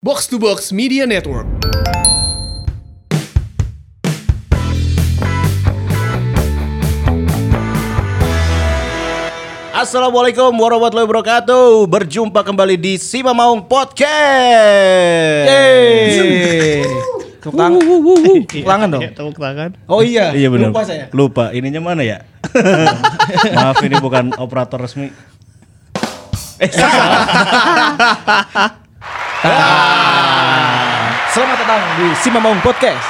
Box to Box Media Network. Assalamualaikum warahmatullahi wabarakatuh. Berjumpa kembali di Sima Maung Podcast. Yeay. Tepuk tangan. Tepuk tangan dong. Tepuk tangan. Oh iya. Iya benar. Lupa saya. Lupa. Ininya mana ya? Maaf ini bukan operator resmi. Eh, Selamat datang di Simamaung Podcast.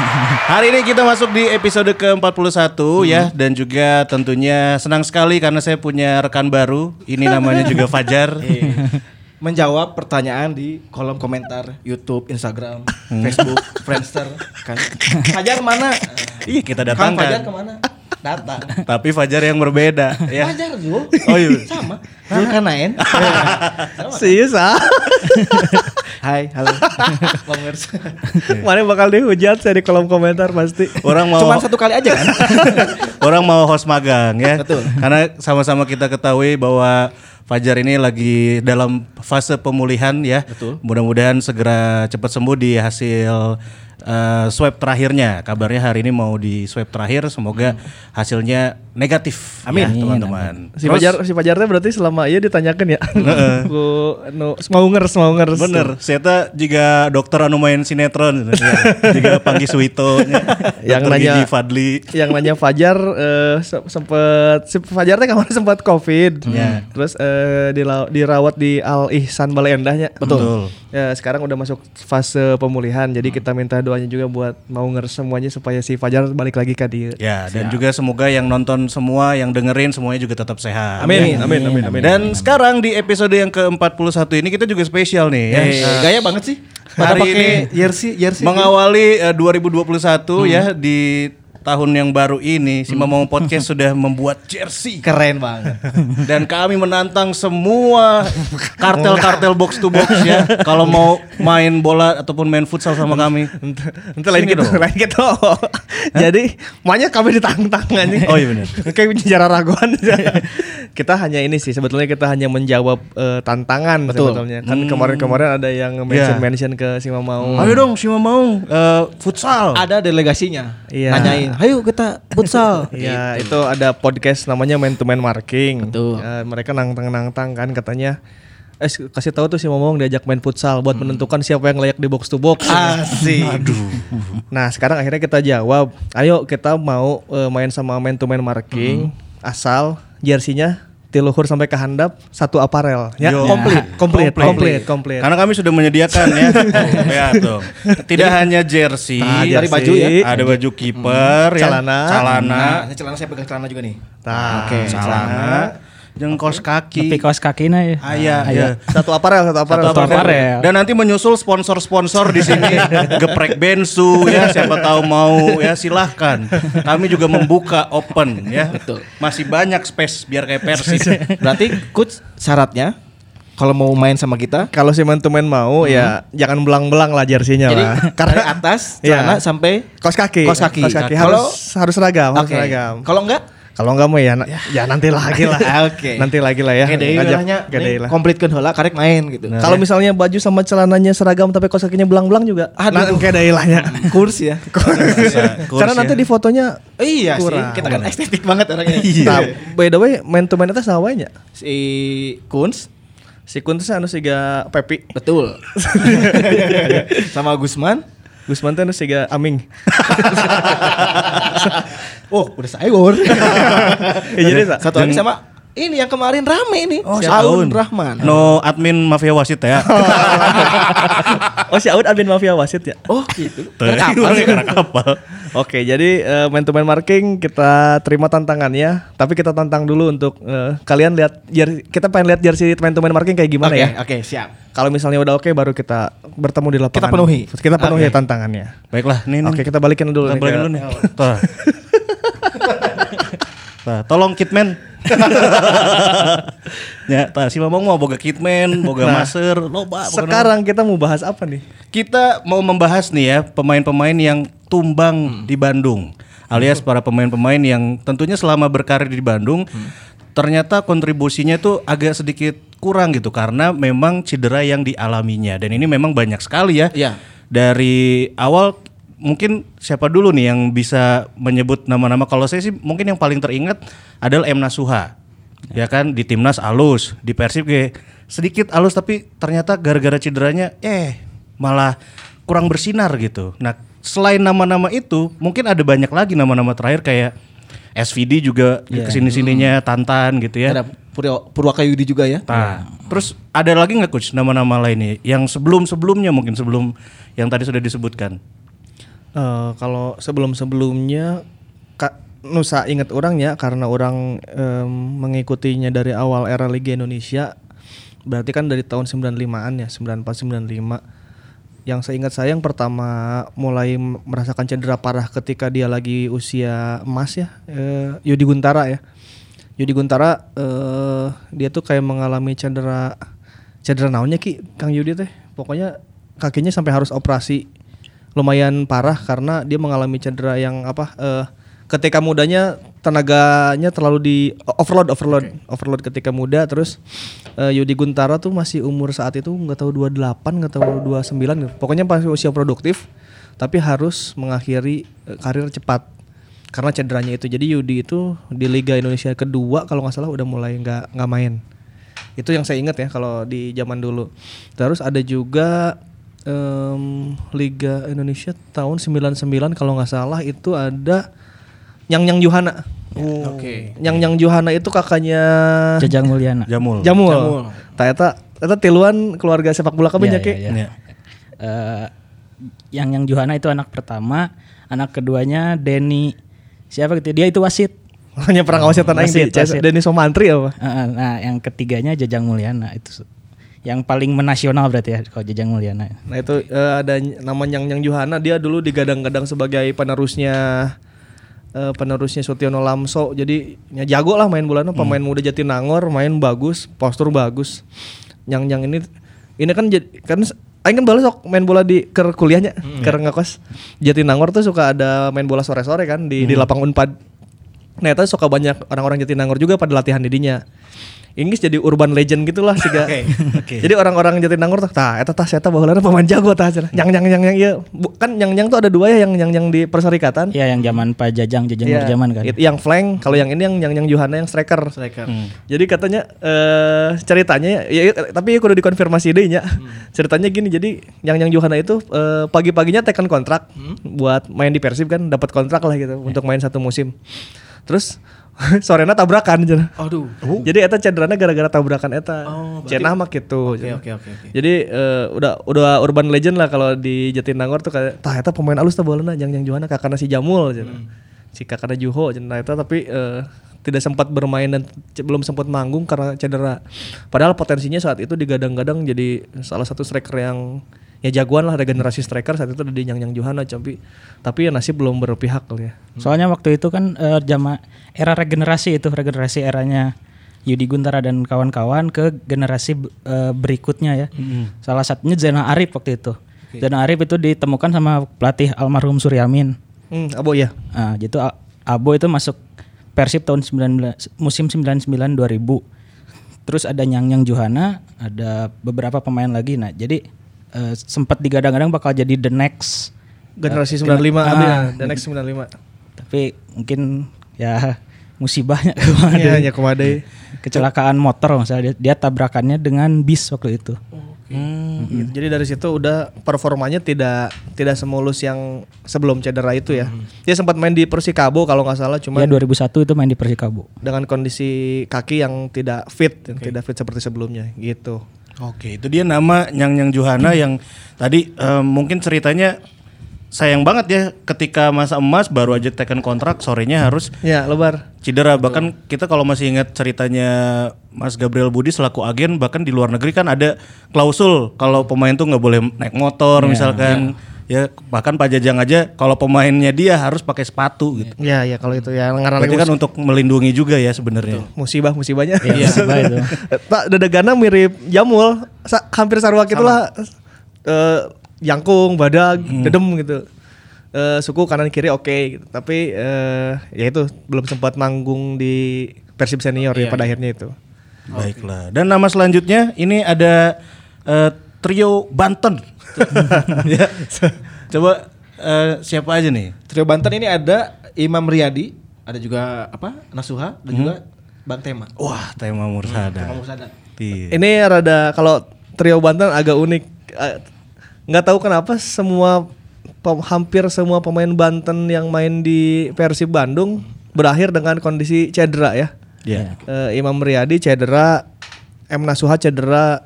Hari ini kita masuk di episode ke-41 ya dan juga tentunya senang sekali karena saya punya rekan baru. Ini namanya juga Fajar. Menjawab pertanyaan di kolom komentar YouTube, Instagram, Facebook, Friendster. Kan. Fajar mana? Iya kita Kang Fajar datangkan. ke mana? Datang. Tapi Fajar yang berbeda ya. Fajar Zul. Oh iya. Sama. Zulkarnain. Serius ah. Hai, halo. Bangers. Mana bakal dihujat saya di kolom komentar pasti. Orang mau Cuman satu kali aja kan? orang mau host magang ya. Betul. Karena sama-sama kita ketahui bahwa Fajar ini lagi dalam fase pemulihan ya. Betul. Mudah-mudahan segera cepat sembuh di hasil eh, swab terakhirnya. Kabarnya hari ini mau di swab terakhir, semoga hasilnya negatif. Amin. ya, teman-teman. Si Terus, Fajar si Fajarnya berarti selama iya ditanyakan ya. Ku nu mau ngers mau ngers. Bener, saya jika dokter anu main sinetron, ya. jika Panggi Suwito, Yang nanya- Gigi Fadli. Yang nanya Fajar eh, se- sempet si Fajar teh kemarin sempat covid. Ya. Terus eh, dila- dirawat di Al Ihsan Balai Endahnya. Betul. Ya sekarang udah masuk fase pemulihan. Jadi kita minta doanya juga buat mau ngers semuanya supaya si Fajar balik lagi ke dia. Ya, dan juga semoga yang nonton semua, yang dengerin semuanya juga tetap sehat. Amin, amin, amin, amin. Dan sekarang di episode yang ke-41 ini kita juga spesial nih ya. Eh, gaya banget sih. Hari pakai ini jersey, jersey. Mengawali eh, 2021 ya di tahun yang baru ini, si Mamong Podcast sudah membuat jersey. keren banget. Dan kami menantang semua kartel-kartel box to box ya. Kalau mau main bola ataupun main futsal sama kami. Nanti lain Sini gitu, lain gitu. Jadi makanya kami ditantang anjing. Oh iya benar. Kayak bicara raguan. kita hanya ini sih sebetulnya kita hanya menjawab eh, tantangan Betul. sebetulnya. Kan kemarin-kemarin ada yang mention mention ke si Mamau. Ayo dong si Mamong eh, futsal. Ada delegasinya. Iya. Nanyain, ayo kita futsal. Iya, itu ada podcast namanya Man to Man Marking. Betul. Ya, mereka nantang-nantang kan katanya Eh kasih tahu tuh si Momong diajak main futsal buat menentukan siapa yang layak di box to box. Asik. Nah sekarang akhirnya kita jawab, ayo kita mau eh, main sama man to man marking, asal jersinya tiluhur sampai ke handap satu aparel, ya Yo. komplit, komplit, Komplit. komplit, komplit. Karena kami sudah menyediakan ya. ya tuh. Tidak hanya jersey, Nah, Dari baju ya. ada baju kiper, ya, Celana. celana, Nah, ini celana saya pegang celana juga nih. Nah, Oke, celana, jengkos kaki. Tapi kaos kakina ya. Ah, iya, iya. satu aparel, satu aparel, Satu aparel. aparel. Dan nanti menyusul sponsor-sponsor di sini, geprek bensu ya, siapa tahu mau ya silahkan. Kami juga membuka open ya. Betul. Masih banyak space biar kayak Persib. Berarti coach syaratnya kalau mau main sama kita Kalau si man to man mau ya jangan belang-belang lah jersinya jadi lah. dari atas Iya. celana sampai Kaos kaki, Kaos kaki. kaos kaki Kalau- harus harus seragam, harus Oke. seragam. Kalau enggak Kalau enggak mau ya, na- ya nanti lagi lah. Oke. Nanti lagi lah ya. Oke, deui lah. komplitkeun heula karek main gitu. Kalau misalnya baju sama celananya seragam tapi kaos kakinya belang-belang juga. Aduh. Nah, kayak deui lah ya. kurs ya. Kurs Karena ya. nanti di fotonya iya Kurang. sih, kita kan estetik banget orangnya. Nah, by the way, man to man itu sama nya. Si Kuns Si Kun tuh anu siga Pepi. betul. sama Gusman. Gusman tuh anu siga Aming. Oh, udah saya gor. Ya, jadi sa- Satu lagi sama ini yang kemarin rame ini. Oh, si Saun Aun. Rahman. No admin mafia wasit ya. Oh si Aud admin mafia wasit ya. Oh, gitu. Tuh, Kapal sih. karena kapal. Oke, jadi eh, man to man marking kita terima tantangannya, tapi kita tantang dulu untuk eh, kalian lihat jersey, kita pengen lihat jersey man to man marking kayak gimana Oke, ya. oke, siap. Kalau misalnya udah oke baru kita bertemu di lapangan. Kita penuhi. Kita penuhi Oke. tantangannya. Baiklah, nih. Oke, nih. kita balikin dulu Kita nih balikin ke- dulu nih. Nah, tolong kitman. ya, tah si Mamong mau boga kitman, boga Nah, maser, loba. Sekarang kita mau bahas apa nih? kita mau membahas nih ya pemain-pemain yang tumbang di Bandung. Alias para pemain-pemain yang tentunya selama berkarir di Bandung ternyata kontribusinya tuh agak sedikit kurang gitu karena memang cedera yang dialaminya dan ini memang banyak sekali ya. Iya. Dari awal mungkin siapa dulu nih yang bisa menyebut nama-nama kalau saya sih mungkin yang paling teringat adalah M Nasuha. Ya kan di timnas alus, di Persib kayak sedikit alus tapi ternyata gara-gara cederanya eh malah kurang bersinar gitu. Nah, selain nama-nama itu, mungkin ada banyak lagi nama-nama terakhir kayak SVD juga ke sini-sininya Tantan gitu ya. Ada Purwa- Purwakayudi juga ya. Nah, terus ada lagi nggak coach nama-nama lainnya yang sebelum-sebelumnya mungkin sebelum yang tadi sudah disebutkan? Eh, kalau sebelum-sebelumnya Kak Nusa ingat orang ya karena orang em, mengikutinya dari awal era Liga Indonesia berarti kan dari tahun 95-an ya 94 95 yang saya ingat saya yang pertama mulai merasakan cedera parah ketika dia lagi usia emas ya eh, Yudi Guntara ya. Yudi Guntara eh, dia tuh kayak mengalami cedera cedera naonnya ki Kang Yudi teh? Pokoknya kakinya sampai harus operasi lumayan parah karena dia mengalami cedera yang apa eh, ketika mudanya tenaganya terlalu di overload overload overload ketika muda. Terus eh, Yudi Guntara tuh masih umur saat itu nggak tahu 28 nggak tahu 29 gitu. pokoknya masih usia produktif tapi harus mengakhiri eh, karir cepat karena cederanya itu. Jadi Yudi itu di Liga Indonesia kedua kalau nggak salah udah mulai nggak nggak main. Itu yang saya ingat ya kalau di zaman dulu. Terus ada juga em, Liga Indonesia tahun 99 kalau nggak salah itu ada Yang Yang Johana Oke. Yang Yang Johana itu kakaknya Jajang Mulyana. Jamul. Jamul. Jamul. Nah, eta eta tiluan keluarga sepak bola kami Iya, nya Ki. iya, iya. Eh, yang yang Johana itu anak pertama, anak keduanya Denny siapa gitu dia itu wasit. Hanya perang wasatan aing di Wasit, wasit. Denny Somantri apa? Eh, nah yang ketiganya Jajang Mulyana itu yang paling menasional berarti ya kalau Jajang Mulyana. Nah itu eh, ada nama Yang Yang Johana dia dulu digadang-gadang sebagai penerusnya eh, penerusnya Sutiono Lamso. Jadi ya jago lah main bola pemain muda Jatinangor, main bagus, postur bagus. Yang Yang ini ini kan jadi kan Aing kan balas sok main bola di ker kuliahnya, ker ngekos. Jatinangor tuh suka ada main bola sore-sore kan di di lapang Unpad. Nah, itu suka banyak orang-orang Jatinangor juga pada latihan didinya. Inggris jadi urban legend gitulah sih Jadi orang-orang Jatinangor tuh, tah eta tah saya baheulana pemain jago tah cenah. Yang yang yang yang iya. Bu- kan yang yang tuh ada dua ya yang yang yang di perserikatan. Iya yang zaman Pak Jajang Jajang Iya. Nurjaman kan. It- yang flank, kalau yang ini yang yang yang Johana yang striker. Striker. Jadi katanya eh ceritanya ya, ya, tapi ya kudu dikonfirmasi deh nya. Ceritanya gini, jadi yang yang Johana itu eh, pagi-paginya tekan kontrak buat main di Persib kan dapat kontrak lah gitu untuk main satu musim. Terus sorena tabrakan cenah. Aduh. Jadi eta cederanya gara-gara tabrakan eta. Oh, berarti- Cenah mah gitu. Oke oke oke. Jadi eh, udah udah urban legend lah kalau di Jatinangor tuh kayak tah eta pemain alus tah bolana yang yang Johana kakakna si Jamul cenah. Si kakakna Juho cenah eta tapi eh, tidak sempat bermain dan belum sempat manggung karena cedera. Padahal potensinya saat itu digadang-gadang jadi salah satu striker yang ya jagoan lah regenerasi striker saat itu ada di Yang Yang Johana tapi tapi ya nasib belum berpihak kali ya. Soalnya waktu itu kan eh, jama era regenerasi itu regenerasi eranya Yudi Guntara dan kawan-kawan ke generasi eh, berikutnya ya. Salah satunya Zainal Arif waktu itu. Zainal Arif itu ditemukan sama pelatih almarhum Suryamin. Hmm, abo ya. Nah, gitu Abo itu masuk Persib tahun 19 musim 99 2000. Terus ada Nyang Nyang Johana, ada beberapa pemain lagi. Nah, jadi eh, sempat digadang-gadang bakal jadi the next Generasi eh, 95 ah, ada the next 95. tapi mungkin ya musibahnya kemarin. Iya, ya kecelakaan motor misalnya dia, dia tabrakannya dengan bis waktu itu Hmm, gitu. Jadi dari situ udah performanya tidak tidak semulus yang sebelum cedera itu ya. Dia sempat main di Persikabo kalau nggak salah, cuma ya 2001 itu main di Persikabo dengan kondisi kaki yang tidak fit, yang tidak fit seperti sebelumnya gitu. Oke, itu dia nama Nyang Nyang Johana yang tadi eh, mungkin ceritanya sayang banget ya ketika masa emas baru aja tekan kontrak sorenya harus Ya, lebar. cedera. Bahkan kita kalau masih ingat ceritanya Mas Gabriel Budi selaku agen bahkan di luar negeri kan ada klausul kalau pemain tuh nggak boleh naik motor misalkan. ya bahkan Pak Jajang aja kalau pemainnya dia harus pakai sepatu gitu. Ya, ya kalau itu ya karena Berarti kan untuk melindungi juga ya sebenarnya. musibah musibahnya. Iya, musibah itu. Pak dadagana mirip jamul, sa- hampir sarua gitulah. Eh jangkung, badag, dedem gitu. Eh suku kanan kiri oke gitu. Tapi eh ya itu belum sempat manggung di Persib senior ya Iya, pada iya. akhirnya itu. Baiklah. Dan nama selanjutnya ini ada eh, trio Banten. ya. Coba eh, siapa aja nih? Trio Banten ini ada Imam Riyadi, ada juga apa? Nasuha dan juga Bang Tema. Wah, tema Mursada. Tema Mursada. Iya. Ini rada kalau trio Banten agak unik. Eh, Nggak tahu kenapa semua hampir semua pemain Banten yang main di Persib Bandung berakhir dengan kondisi cedera ya. Iya. Eh, Imam Riyadi cedera, M Nasuha cedera,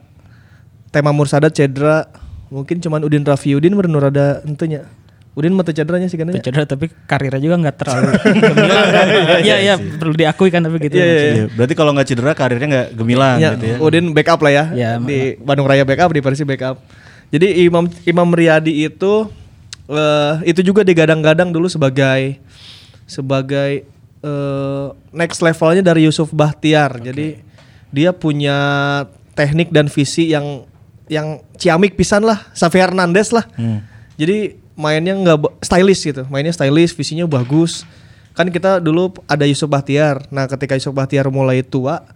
Tema Mursada cedera, mungkin cuman Udin Rafiudin berenur ada entunya. Udin mata cederanya sih kan Cedera tapi karirnya juga nggak terlalu gemilang kan. Iya iya perlu diakui kan tapi gitu. Iya, Berarti kalau nggak cedera karirnya nggak gemilang Ya, gitu ya. Udin backup lah ya. Ya, di Bandung Raya backup, di Persib backup. Jadi Imam Imam Riyadi itu eh itu juga digadang-gadang dulu sebagai sebagai eh next levelnya dari Yusuf Bahtiar. Jadi dia punya teknik dan visi yang yang ciamik pisan lah, Xavi Hernandez lah. Jadi mainnya nggak stylish gitu, mainnya stylish, visinya bagus. Kan kita dulu ada Yusuf Bahtiar. Nah, ketika Yusuf Bahtiar mulai tua,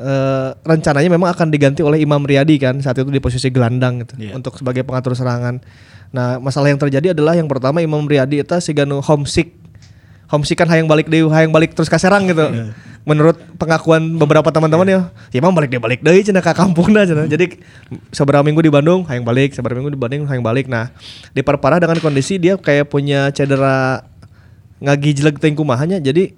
eh, rencananya memang akan diganti oleh Imam Riyadi kan saat itu di posisi gelandang gitu Iya. untuk sebagai pengatur serangan. Nah, masalah yang terjadi adalah yang pertama Imam Riyadi itu siganu homesick. Homesick kan hayang balik deh, hayang balik terus ke Serang gitu. Menurut pengakuan beberapa teman-teman ya, ya Imam balik deh balik deh cenah ka kampungna cenah. Jadi seberapa minggu di Bandung hayang balik, seberapa minggu di Bandung hayang balik. Nah, diperparah dengan kondisi dia kayak punya cedera ngagijleg teuing kumahanya jadi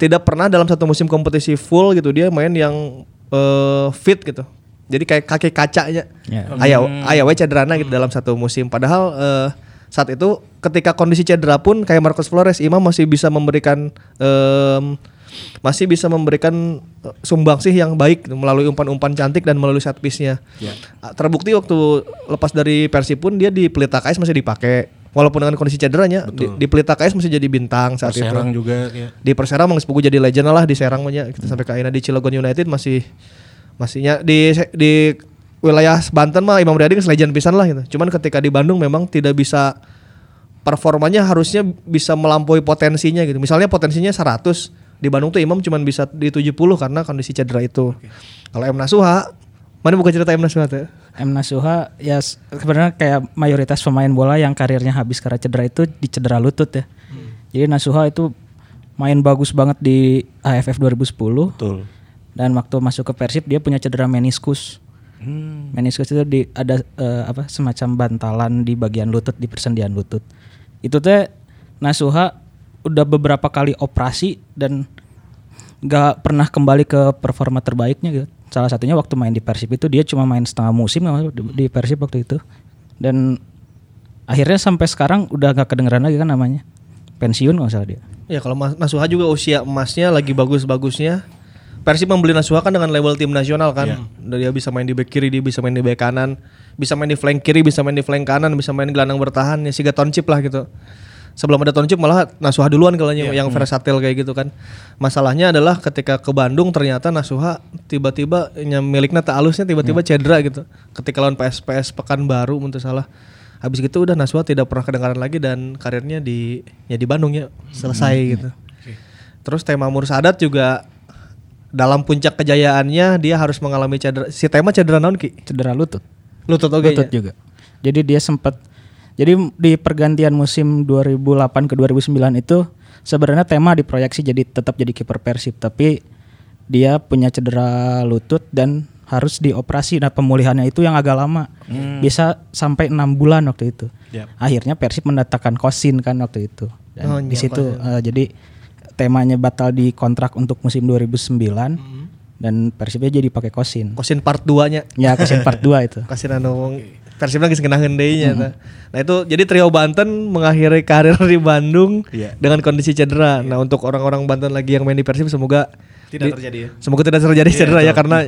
tidak pernah dalam satu musim kompetisi full gitu dia main yang eh, fit gitu. Jadi kayak kaki kacanya. Ya. Aya aya we cederana gitu dalam satu musim. Padahal eh, saat itu ketika kondisi cedera pun kayak Marcos Flores Imam masih bisa memberikan em, masih bisa memberikan eh, sumbangsih yang baik melalui umpan-umpan cantik dan melalui set piece-nya. Ah, Terbukti waktu lepas dari Persib pun dia di Pelita KS masih dipakai. Walaupun dengan kondisi cederanya di, di Pelita KS masih jadi bintang saat itu Serang juga kayak di Persera Mang Sepugu jadi legend lah di Serang mah nya. kita sampai ke akhirnya di Cilegon United masih masihnya di di wilayah Banten mah Imam Riyadi legend pisan lah gitu. Cuman ketika di Bandung memang tidak bisa performanya harusnya bisa melampaui potensinya gitu. Misalnya potensinya 100 di Bandung tuh Imam cuman bisa di 70 karena kondisi cedera itu. Kalau M Nasuha mana bukan cerita M Nasuha tuh? M Nasuha ya sebenarnya kayak mayoritas pemain bola yang karirnya habis karena cedera itu di cedera lutut ya. Jadi Nasuha itu main bagus banget di AFF 2010 betul. dan waktu masuk ke Persib dia punya cedera meniskus. Meniskus itu di ada eh, apa semacam bantalan di bagian lutut di persendian lutut. Itu teh Nasuha udah beberapa kali operasi dan nggak pernah kembali ke performa terbaiknya gitu. Salah satunya waktu main di Persib itu dia cuma main setengah musim di, di Persib waktu itu. Dan akhirnya sampai sekarang udah nggak kedengeran lagi kan namanya. Pensiun nggak salah dia. Ya kalau Mas- Nasuha juga usia emasnya lagi bagus-bagusnya. Persib membeli Nasuha kan dengan label tim nasional kan. Dan Dia bisa main di back kiri, dia bisa main di back kanan, bisa main di flank kiri, bisa main di flank kanan, bisa main gelandang bertahan ya siga Toncip lah gitu. Sebelum ada Toncip malah Nasuha duluan kalau yang yang versatil kayak gitu kan. Masalahnya adalah ketika ke Bandung ternyata Nasuha tiba-tiba nya miliknya tak alusnya tiba-tiba cedera gitu. Ketika lawan PSPS Pekanbaru untuk salah. Habis gitu udah Nasuha tidak pernah kedengaran lagi dan karirnya di ya di Bandung ya selesai gitu. Terus tema Mursadat juga dalam puncak kejayaannya dia harus mengalami cedera. Si tema cedera naon ki? Cedera lutut. Lutut oke. lutut juga. Jadi dia sempat jadi di pergantian musim 2008 ke 2009 itu sebenarnya tema diproyeksi jadi tetap jadi kiper Persib tapi dia punya cedera lutut dan harus dioperasi nah pemulihannya itu yang agak lama. Bisa sampai enam bulan waktu itu. Yap. Akhirnya Persib mendatangkan Kosin kan waktu itu. Dan Oh, di iya, situ eh, jadi temanya batal di kontrak untuk musim 2009 dan Persibnya jadi pakai Kosin. Kosin part 2-nya. Ya Kosin part 2 itu. Kasih anu Persib lagi sekenahan deui-nya eta. Nah itu jadi trio Banten mengakhiri karir di Bandung Iya. dengan kondisi cedera. Nah untuk orang-orang Banten lagi yang main di Persib semoga Tidak di- terjadi ya. Semoga tidak terjadi cedera ya karena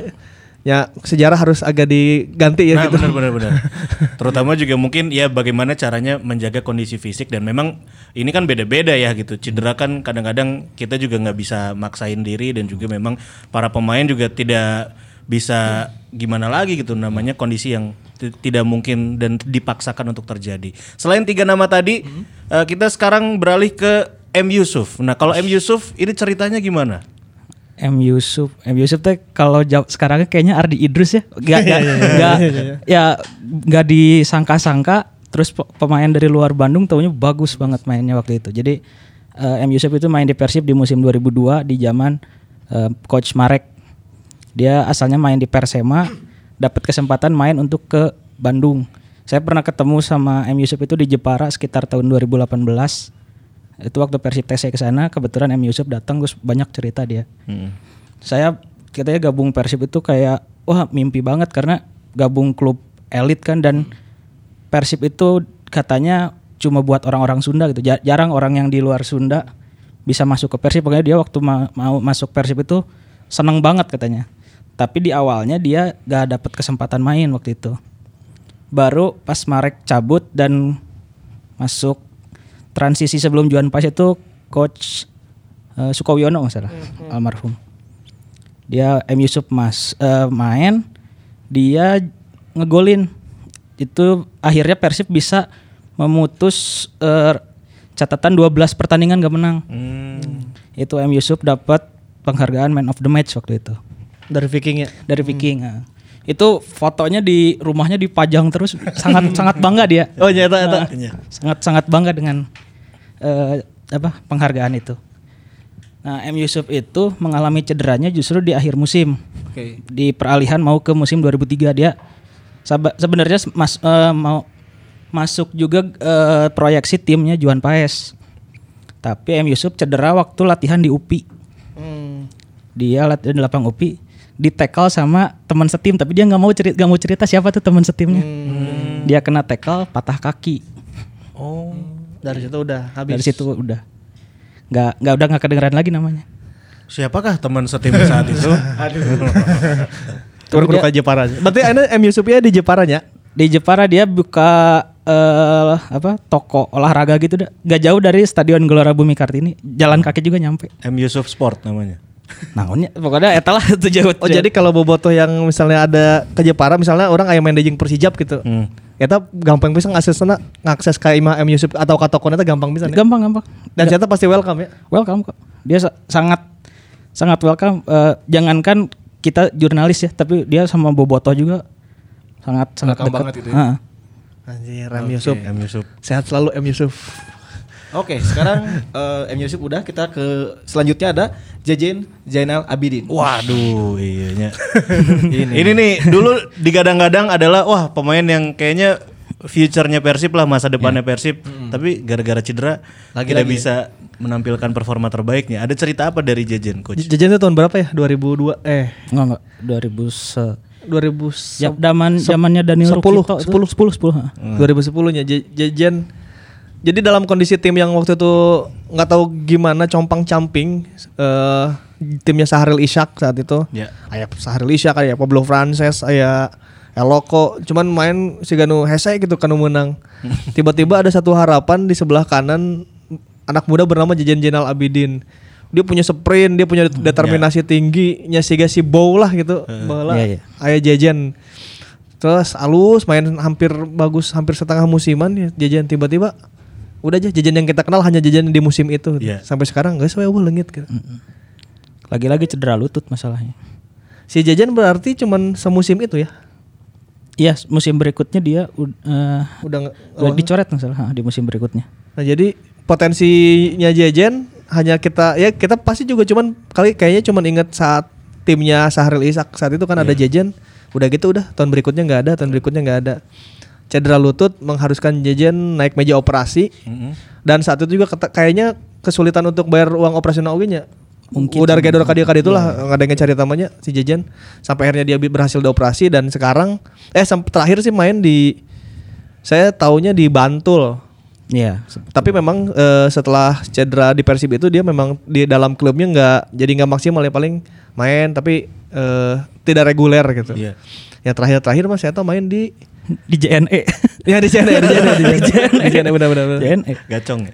ya sejarah harus agak diganti ya Nah, gitu. benar benar benar. Terutama juga mungkin ya bagaimana caranya menjaga kondisi fisik dan memang ini kan beda-beda ya gitu. Cedera kan kadang-kadang kita juga nggak bisa maksain diri dan juga memang para pemain juga tidak bisa gimana lagi gitu namanya kondisi yang tidak mungkin dan dipaksakan untuk terjadi. Selain tiga nama tadi, eh, kita sekarang beralih ke M Yusuf. Nah, kalau M Yusuf ini ceritanya gimana? M Yusuf, M Yusuf teh kalau sekarang kayaknya Ardi Idrus ya, gak gak gak ya gak disangka-sangka. Terus pe- pemain dari luar Bandung tahunya bagus banget mainnya waktu itu. Jadi eh, M Yusuf itu main di Persib di musim 2002 di zaman eh, Coach Marek. Dia asalnya main di Persema, dapat kesempatan main untuk ke Bandung. Saya pernah ketemu sama M Yusuf itu di Jepara sekitar tahun 2018 itu waktu Persib TC ke sana kebetulan M Yusuf datang terus banyak cerita dia. Saya katanya gabung Persib itu kayak wah mimpi banget karena gabung klub elit kan dan Persib itu katanya cuma buat orang-orang Sunda gitu. Ja- jarang orang yang di luar Sunda bisa masuk ke Persib. Makanya dia waktu ma- mau masuk Persib itu seneng banget katanya tapi di awalnya dia gak dapet kesempatan main waktu itu. Baru pas Marek cabut dan masuk transisi sebelum Juan Pas itu coach eh, Sukowiono nggak salah almarhum. Dia M. Yusuf mas eh, main dia ngegolin. Itu akhirnya Persib bisa memutus eh, catatan 12 pertandingan gak menang. Itu M. Yusuf dapat penghargaan man of the match waktu itu Dari Viking ya. dari Viking ah. itu fotonya di rumahnya dipajang terus sangat sangat bangga dia Oh nyata nyata. sangat sangat bangga dengan eh, apa penghargaan itu. Nah, M Yusuf itu mengalami cederanya justru di akhir musim. Oke. Di peralihan mau ke musim 2003 dia sebenarnya mas, eh, mau masuk juga eh, proyeksi timnya Juan Paes. Tapi M Yusuf cedera waktu latihan di UPI. Hmm. Dia latihan di lapang UPI di tackle sama teman setim tapi dia nggak mau cerita nggak mau cerita siapa tuh teman setimnya. Dia kena tackle patah kaki. Oh. Dari situ udah habis. Dari situ udah nggak nggak udah nggak kedengeran lagi namanya. Siapakah teman setim saat itu? Turun ke Jepara. Berarti anda M Yusuf ya di Jeparanya? Di Jepara dia buka eh apa toko olahraga gitu dah. Gak jauh dari Stadion Gelora Bumi Kartini. Jalan kaki juga nyampe. M Yusuf Sport namanya. Naonnya pokoknya eta lah itu jauh. Oh jadi kalau bobotoh yang misalnya ada ke Jepara misalnya orang aya main dejing Persijap gitu. Hmm. Eta gampang bisa ngaksesna ngakses ka imah M Yusuf atau ka toko eta gampang bisa nih. gampang gampang. Dan ternyata pasti welcome ya. Welcome kok. Dia sa- sangat sangat welcome. Eh, jangankan kita jurnalis ya, tapi dia sama Boboto juga sangat sangat Welcome dekat. banget itu ya. Ha. Anjir M Yusuf. M Yusuf. Sehat selalu M Yusuf. Oke, sekarang eh, M Yusuf udah kita ke selanjutnya ada Jejen Zainal Abidin. Waduh, iya ini. ini nih dulu digadang-gadang adalah wah pemain yang kayaknya future-nya Persib lah masa depannya Persib, tapi gara-gara cedera Lagi-lagi tidak ya. bisa menampilkan performa terbaiknya. Ada cerita apa dari Jejen coach? Jajan itu tahun berapa ya? 2002 eh Enggak enggak 2000 se 2000 Ya, zaman zamannya Daniel 10, Rukito itu. 10, 10 10 ha. 2010 nya J- Jajan jadi dalam kondisi tim yang waktu itu nggak tahu gimana compang camping eh timnya Sahril Ishak saat itu. Ya. aya Sahril Ishak aya Pablo Frances aya Eloko. Cuman main si Ganu Hese gitu kan menang. Tiba-tiba ada satu harapan di sebelah kanan anak muda bernama Jajan Jenal Abidin. Dia punya sprint dia punya determinasi tinggi nya siga si Bow lah gitu Baheula Iya, iya. aya Jajan. Terus alus main hampir bagus hampir setengah musiman ya Jajan tiba-tiba udah aja Jajan yang kita kenal hanya Jajan di musim itu Iya. sampai sekarang guys saya lengit gitu. Lagi-lagi cedera lutut masalahnya. Si Jajan berarti cuman semusim itu ya. Iya, musim berikutnya dia eh, Udah udah dicoret masalah di musim berikutnya. Nah, jadi potensinya Jajan hanya kita ya kita pasti juga cuman kali kayaknya cuman inget saat timnya Sahril Ishak saat itu kan ada Jajan. Udah gitu udah tahun berikutnya nggak ada, tahun berikutnya nggak ada. Cedera lutut mengharuskan Jajan naik meja operasi. Dan saat itu juga kayaknya kesulitan untuk bayar uang operasional oge-nya. Mungkin Udah gedor kadia kadia itulah nggak ada yang cari tamanya si Jajan sampai akhirnya dia berhasil dioperasi dan sekarang eh sampai terakhir sih main di saya taunya di Bantul. Iya. Tapi memang eh, setelah cedera di Persib itu dia memang di dalam klubnya nggak jadi nggak maksimal ya paling main tapi eh, tidak reguler gitu. Iya. Ya terakhir-terakhir mas saya tahu main di Di JNE. ya di JNE di JNE di JNE di JNE benar benar. benar. JNE. Gacong ya.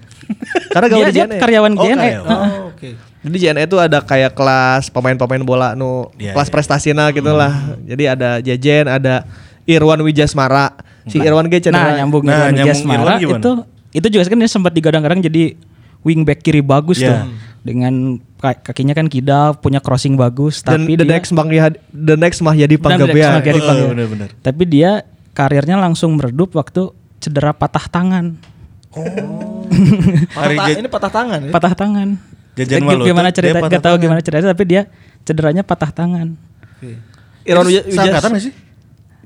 Karena Dia, gawe di dia JNE. karyawan Oh, JNE. Oh, oke. Jadi JNE itu ada kayak kelas pemain-pemain bola nu Iya, kelas iya. prestasina gitu lah. Jadi ada Jejen, ada Irwan Wijasmara. Si Irwan Nah, cedera. nyambung Nah, nyambung Jasmara Irwan gimana? itu itu juga kan dia sempat digadang-gadang jadi wingback kiri bagus Iya. tuh. dengan ka- kakinya kan kidal, punya crossing bagus, Dan tapi the dia next Mahyadi the next Mahyadi Dan the next Panggabean. Oh, Panggabean. benar-benar. Tapi dia karirnya langsung meredup waktu cedera patah tangan. Patah ta- ja- ini patah tangan ya. Patah tangan. Jajan malu gimana cerita patah gak tahu tangan. gimana cerita tapi dia cederanya patah tangan. Irwan Itu Wija- Wijas- seangkatan nggak sih?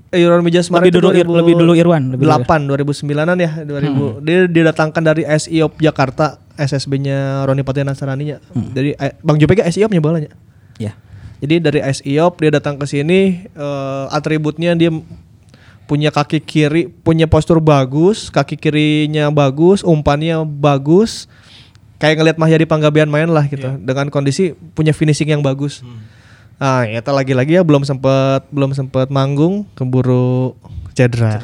eh, Irwan Wijasmara Lebih dulu Ir- lebih dulu Irwan, lebih dulu. 8 2009-an ya, 2000. Dia didatangkan dari SIOP Jakarta, SSB-nya Roni Patria Nasrani nya. Jadi eh, Bang Jope kan SIOP-nya bolanya. Ya. Jadi dari SIOP dia datang ke sini eh, atributnya dia punya kaki kiri, punya postur bagus, kaki kirinya bagus, umpannya bagus. Kayak ngelihat Mahyadi Panggabean main lah gitu. Dengan kondisi punya finishing yang bagus. Nah, ya lagi-lagi ya belum sempat belum sempat manggung, keburu cedera.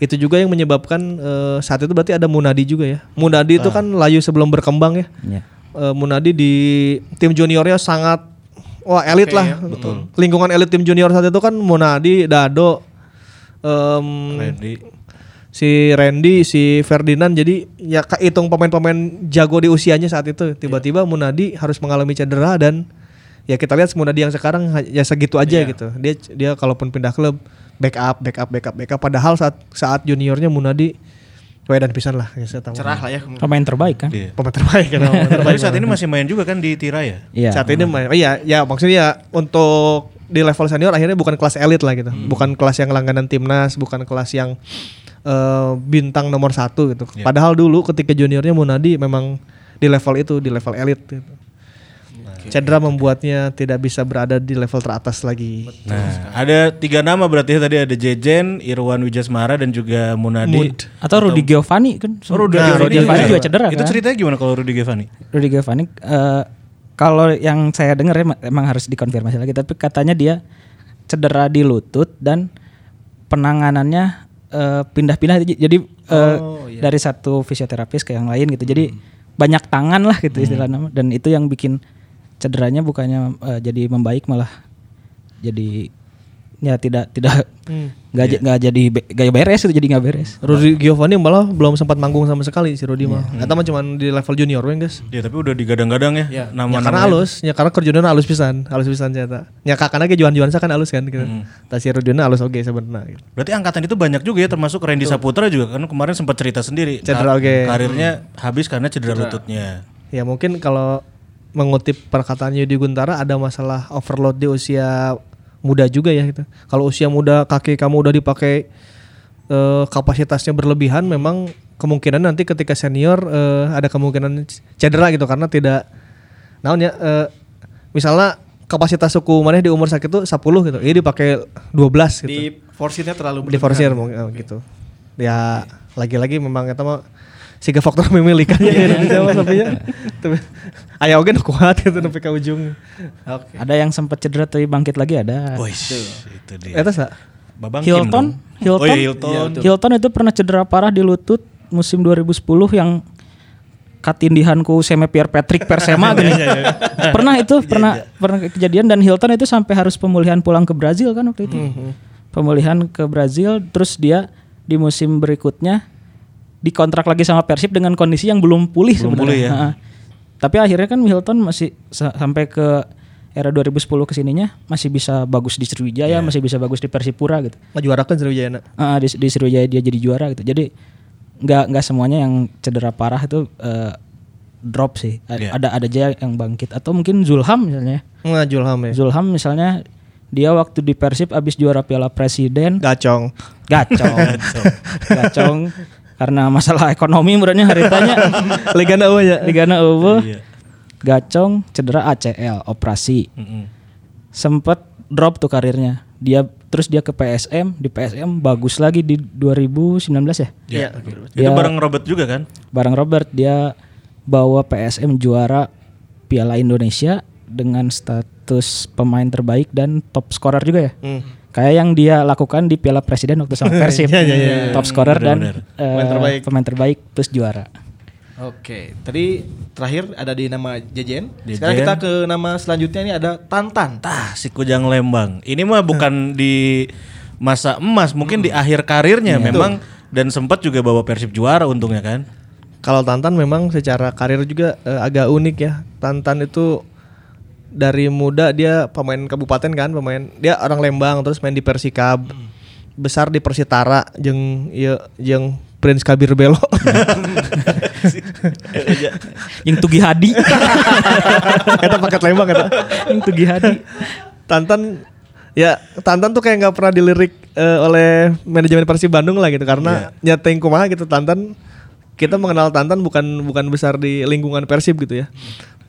Itu juga yang menyebabkan eh, saat itu berarti ada Munadi juga ya. Munadi itu kan layu sebelum berkembang ya. Ya. Eh, Munadi di tim juniornya sangat wah elit lah. Lingkungan elit tim junior saat itu kan Munadi, Dado, em, Randy. si Randy, si Ferdinand. Jadi ya hitung pemain-pemain jago di usianya saat itu. Tiba-tiba Munadi harus mengalami cedera dan ya kita lihat Munadi yang sekarang ya segitu aja gitu. Dia dia kalaupun pindah klub backup, backup, backup, backup. Padahal saat saat juniornya Munadi dan pisan lah ya saya tahu. Cerah lah ya. Pemain terbaik kan? Iya. Pemain terbaik kan. pemain terbaik. Tapi saat ini masih main juga kan di Tiraya. Iya. saat ini main. Oh iya, ya maksudnya ya untuk di level senior akhirnya bukan kelas elit lah gitu, bukan kelas yang langganan timnas, bukan kelas yang eh, bintang nomor satu gitu. Padahal dulu ketika juniornya Munadi memang di level itu, di level elit. Gitu. Cedera membuatnya tidak bisa berada di level teratas lagi. Nah, ada tiga nama berarti ya, tadi ada Jejen, Irwan Wijasmara dan juga Munadi. Atau Rudy Giovanni kan? Oh, Rudy Nah, Giovanni Rudy Giovanni juga. juga cedera Itu kan? ceritanya gimana kalau Rudy Giovanni? Rudy Giovanni eh, kalau yang saya dengar ya ma- emang harus dikonfirmasi lagi. Tapi katanya dia cedera di lutut dan penanganannya eh, pindah-pindah. Jadi eh, dari satu fisioterapis ke yang lain gitu. Jadi banyak tangan lah gitu istilahnya. Dan itu yang bikin cederanya bukannya eh, jadi membaik malah jadi ya tidak tidak nggak j- nggak jadi be- nggak beres itu jadi nggak beres. Rudy Giovanni malah belum sempat manggung sama sekali si Rudy mah. Eta mah cuma di level junior we guys. Ya tapi udah digadang-gadang ya, Ya, nama karena halus, ya karena kerjanya halus pisan, halus pisan ternyata. Ya kakaknya ge Johan Johansa kan halus kan gitu. Tapi si Rudiana halus oge sebenarnya. Gitu. Berarti angkatan itu banyak juga ya termasuk Randy Saputra juga kan kemarin sempat cerita sendiri. Cedera, Ka- oke. Karirnya habis karena cedera lututnya. Ya mungkin kalau mengutip perkataan Yudi Guntara ada masalah overload di usia muda juga ya gitu. Kalau usia muda kaki kamu udah dipakai eh, kapasitasnya berlebihan memang kemungkinan nanti ketika senior eh, ada kemungkinan cedera gitu karena tidak naon ya eh, misalnya kapasitas suku mana di umur sakit itu 10 gitu. Ini dipakai 12 gitu. Di forsirnya terlalu di forsir mungkin oh, gitu ya lagi-lagi memang kita mah siga faktor memiliki ya Indonesia mah tapi ya tapi aya oge nu kuat gitu sampai ke ujung Oke. Ada yang sempat cedera tapi bangkit lagi ada. Wih, itu dia. eta sa Babang Hilton. Hilton, Oh iya Hilton. Hilton itu pernah cedera parah di lutut musim 2010 yang katindihanku Seme Pierre Patrick Persema gini. pernah itu pernah pernah kejadian dan Hilton itu sampai harus pemulihan pulang ke Brazil kan waktu itu. Pemulihan ke Brazil terus dia di musim berikutnya dikontrak lagi sama Persib dengan kondisi yang belum pulih Belum sebenarnya. pulih ya. Ha-ha. Tapi akhirnya kan Hilton masih sa- sampai ke era 2010 ke sininya masih bisa bagus di Sriwijaya, masih bisa bagus di Persipura gitu. ngajuarakeun Sriwijaya Ah, di, di Sriwijaya dia jadi juara gitu. Jadi nggak nggak semuanya yang cedera parah itu eh, drop sih. A- Iya. Ada ada aja yang bangkit atau mungkin Zulham misalnya. ngajul ham ya Zulham misalnya dia waktu di Persib abis juara Piala Presiden gacong gacong. gacong karena masalah ekonomi murahnya haritanya legana eueuh ya Ligana eueuh. Iya. Gacong cedera ACL operasi. Mm-mm. Sempet drop tuh karirnya. Dia terus dia ke PSM, di PSM bagus lagi di 2019 ya. Iya. Dia- Itu bareng Robert juga kan? Bareng Robert dia bawa PSM juara Piala Indonesia dengan status pemain terbaik dan top scorer juga ya. Hmm. Kayak yang dia lakukan di Piala Presiden waktu sama Persib. top scorer dan eh, Pemain terbaik. pemain terbaik plus juara. Oke, tadi terakhir ada di nama Jejen. Jejen. Sekarang kita ke nama selanjutnya ini ada Tantan. Tah, si Kujang Lembang. Ini mah bukan di masa emas, mungkin di akhir karirnya memang dan sempat juga bawa Persib juara untungnya kan. Kalau Tantan memang secara karir juga eh, agak unik ya. Tantan itu dari muda dia pemain kabupaten kan, pemain dia orang Lembang terus main di Persikab. Besar di Persitara jeung ieu jeung Prince Kabir Belo. Yang Tugi Hadi. Kita paket Lembang eta. Yang Tugi Hadi. Tantan ya Tantan tuh kayak nggak pernah dilirik eh, oleh manajemen Persib Bandung lah gitu karena nyateng kumaha gitu Tantan kita mengenal Tantan bukan bukan besar di lingkungan Persib gitu ya.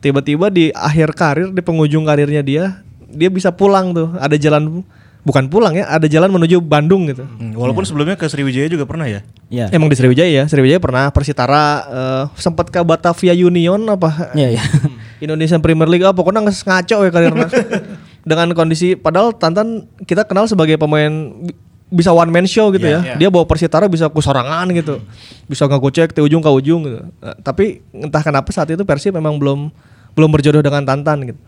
Tiba-tiba di akhir karir di penghujung karirnya dia dia bisa pulang tuh ada jalan bukan pulang ya ada jalan menuju Bandung gitu. Hmm, Walaupun sebelumnya ke Sriwijaya juga pernah ya. Ya. Emang di Sriwijaya ya Sriwijaya pernah Persitara eh, sempat ke Batavia Union apa Ya ya. Indonesian Premier League ah pokoknya nges ngaco ya karirnya dengan kondisi padahal Tantan kita kenal sebagai pemain bi- bisa one man show gitu ya dia bawa Persitara bisa kusorangan gitu bisa ngegocek ke ujung ke ujung gitu Nah, tapi entah kenapa saat itu Persib memang belum belum berjodoh dengan Tantan gitu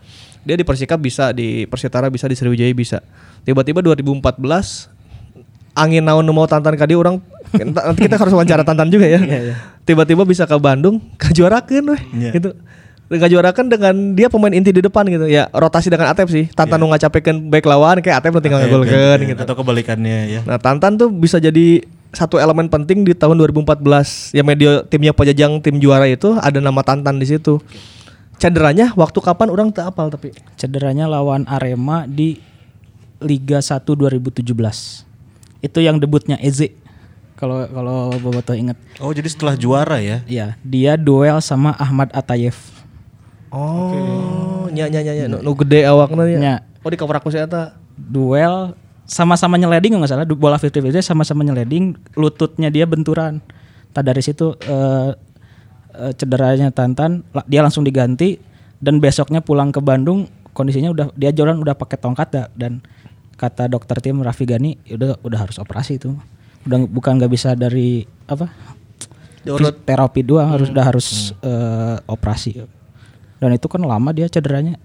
dia di Persikap bisa di Persitara bisa di Sriwijaya bisa tiba-tiba 2014 angin naon mau Tantan kadi orang nanti kita harus wawancara Tantan juga ya. Tiba-tiba bisa ke Bandung kejuarakeun weh gitu. Ngajuarakeun dengan dia pemain inti di depan gitu. Ya rotasi dengan Atep sih. Tantan nu ngacapekeun back lawan kayak Atep nu tinggal ngagolkeun gitu. Atau kebalikannya ya. Nah, Tantan tuh bisa jadi satu elemen penting di tahun 2014 ya media timnya Pajajang tim juara itu ada nama Tantan di situ. Cederanya waktu kapan orang tak apal tapi Cederanya lawan Arema di Liga 1 2017. Itu yang debutnya Eze. Kalau kalau Boboto inget. Oh jadi setelah juara ya. Iya, dia duel sama Ahmad Atayev. Oh, nya nya nya nya nu, nu gede awakna ya. Nya. Oh di cover aku sih eta. Duel sama-sama nyeleding nggak salah bola 50-50 sama-sama nyeleding lututnya dia benturan. Tak dari situ eh, cederanya Tantan dia langsung diganti dan besoknya pulang ke Bandung kondisinya udah dia jalan udah pakai tongkat dah, dan kata dokter tim Raffi Gani "Ya udah udah harus operasi itu. Udah bukan nggak bisa dari apa? terapi doang harus udah harus eh, operasi. Dan itu kan lama dia cederanya